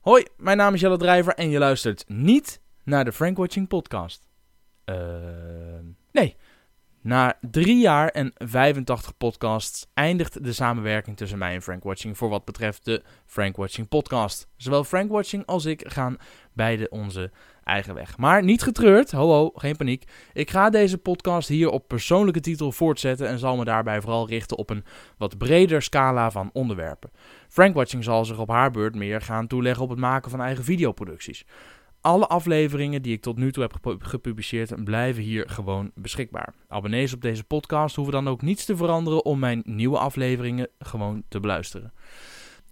Hoi, mijn naam is Jelle Drijver en je luistert niet naar de Frank Watching podcast. Uh, nee. Na drie jaar en 85 podcasts eindigt de samenwerking tussen mij en Frank Watching voor wat betreft de Frank Watching podcast. Zowel Frank Watching als ik gaan beide onze eigen weg. Maar niet getreurd, ho ho, geen paniek. Ik ga deze podcast hier op persoonlijke titel voortzetten en zal me daarbij vooral richten op een wat breder scala van onderwerpen. Frank Watching zal zich op haar beurt meer gaan toeleggen op het maken van eigen videoproducties. Alle afleveringen die ik tot nu toe heb gepubliceerd blijven hier gewoon beschikbaar. Abonnees op deze podcast hoeven dan ook niets te veranderen om mijn nieuwe afleveringen gewoon te beluisteren.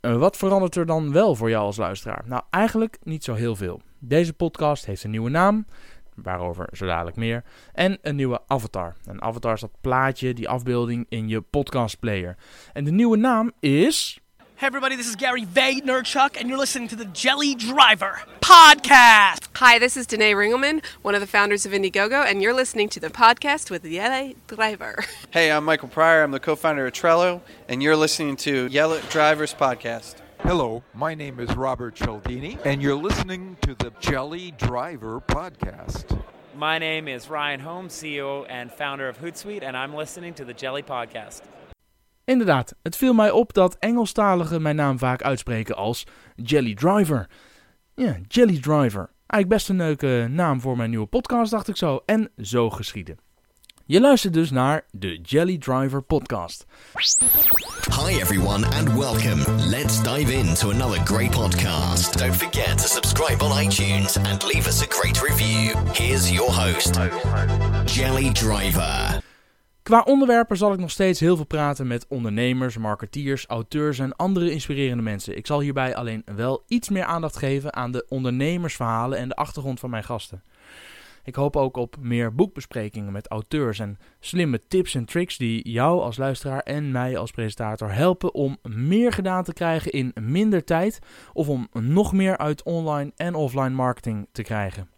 Uh, wat verandert er dan wel voor jou als luisteraar? Nou, eigenlijk niet zo heel veel. Deze podcast heeft een nieuwe naam, waarover zo dadelijk meer, en een nieuwe avatar. Een avatar is dat plaatje, die afbeelding in je podcastplayer. En de nieuwe naam is Hey, everybody, this is Gary Vaynerchuk, and you're listening to the Jelly Driver Podcast. Hi, this is Danae Ringelman, one of the founders of Indiegogo, and you're listening to the podcast with Jelly Driver. Hey, I'm Michael Pryor. I'm the co founder of Trello, and you're listening to Yell Drivers Podcast. Hello, my name is Robert Cialdini, and you're listening to the Jelly Driver Podcast. My name is Ryan Holmes, CEO and founder of Hootsuite, and I'm listening to the Jelly Podcast. Inderdaad, het viel mij op dat Engelstaligen mijn naam vaak uitspreken als Jelly Driver. Ja, Jelly Driver. Eigenlijk best een leuke naam voor mijn nieuwe podcast, dacht ik zo. En zo geschieden. Je luistert dus naar de Jelly Driver podcast. Hi everyone and welcome. Let's dive into another great podcast. Don't forget to subscribe on iTunes and leave us a great review. Here's your host, Jelly Driver. Qua onderwerpen zal ik nog steeds heel veel praten met ondernemers, marketeers, auteurs en andere inspirerende mensen. Ik zal hierbij alleen wel iets meer aandacht geven aan de ondernemersverhalen en de achtergrond van mijn gasten. Ik hoop ook op meer boekbesprekingen met auteurs en slimme tips en tricks die jou als luisteraar en mij als presentator helpen om meer gedaan te krijgen in minder tijd of om nog meer uit online en offline marketing te krijgen.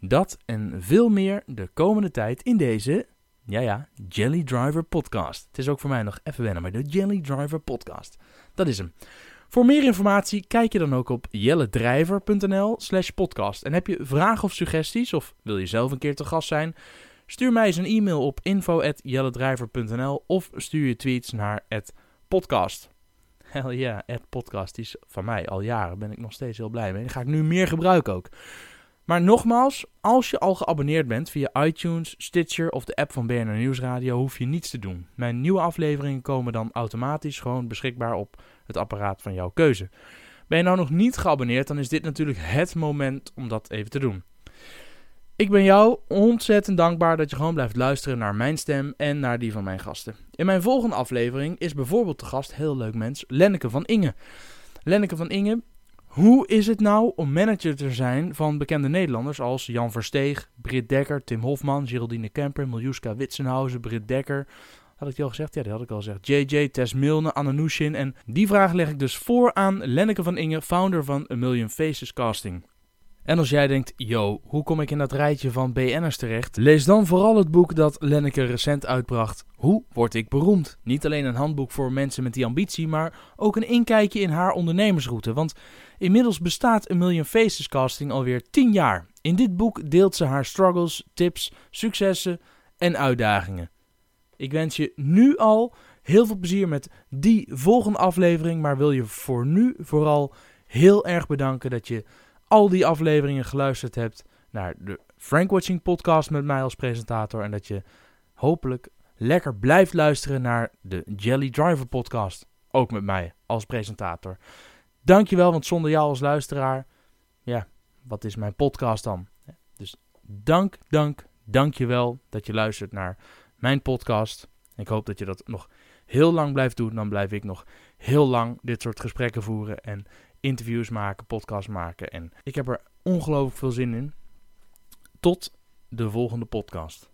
Dat en veel meer de komende tijd in deze ja, ja, Jelly Driver Podcast. Het is ook voor mij nog even wennen, maar de Jelly Driver Podcast. Dat is hem. Voor meer informatie kijk je dan ook op jelledriver.nl slash podcast. En heb je vragen of suggesties, of wil je zelf een keer te gast zijn? Stuur mij eens een e-mail op info.jelledriver.nl of stuur je tweets naar podcast. Hell ja, podcast is van mij al jaren. Ben ik nog steeds heel blij mee. Die ga ik nu meer gebruiken ook. Maar nogmaals, als je al geabonneerd bent via iTunes, Stitcher of de app van BNR Nieuwsradio, hoef je niets te doen. Mijn nieuwe afleveringen komen dan automatisch gewoon beschikbaar op het apparaat van jouw keuze. Ben je nou nog niet geabonneerd, dan is dit natuurlijk het moment om dat even te doen. Ik ben jou ontzettend dankbaar dat je gewoon blijft luisteren naar mijn stem en naar die van mijn gasten. In mijn volgende aflevering is bijvoorbeeld de gast, heel leuk mens, Lenneke van Inge. Lenneke van Inge hoe is het nou om manager te zijn van bekende Nederlanders als Jan Versteeg, Britt Dekker, Tim Hofman, Geraldine Kemper, Miljuska Witsenhausen, Britt Dekker. Had ik die al gezegd? Ja, die had ik al gezegd. JJ, Tess Milne, Anna Nushin. En die vraag leg ik dus voor aan Lenneke van Inge, founder van A Million Faces Casting. En als jij denkt, yo, hoe kom ik in dat rijtje van BN'ers terecht? Lees dan vooral het boek dat Lenneke recent uitbracht. Hoe word ik beroemd? Niet alleen een handboek voor mensen met die ambitie, maar ook een inkijkje in haar ondernemersroute. Want inmiddels bestaat een Million Faces Casting alweer 10 jaar. In dit boek deelt ze haar struggles, tips, successen en uitdagingen. Ik wens je nu al heel veel plezier met die volgende aflevering, maar wil je voor nu vooral heel erg bedanken dat je al die afleveringen geluisterd hebt naar de Frank Watching podcast met mij als presentator. En dat je hopelijk lekker blijft luisteren naar de Jelly Driver podcast. Ook met mij als presentator. Dankjewel, want zonder jou als luisteraar, ja, wat is mijn podcast dan? Dus dank, dank, dankjewel dat je luistert naar mijn podcast. Ik hoop dat je dat nog heel lang blijft doen. Dan blijf ik nog heel lang dit soort gesprekken voeren en interviews maken, podcasts maken. En ik heb er ongelooflijk veel zin in. Tot de volgende podcast.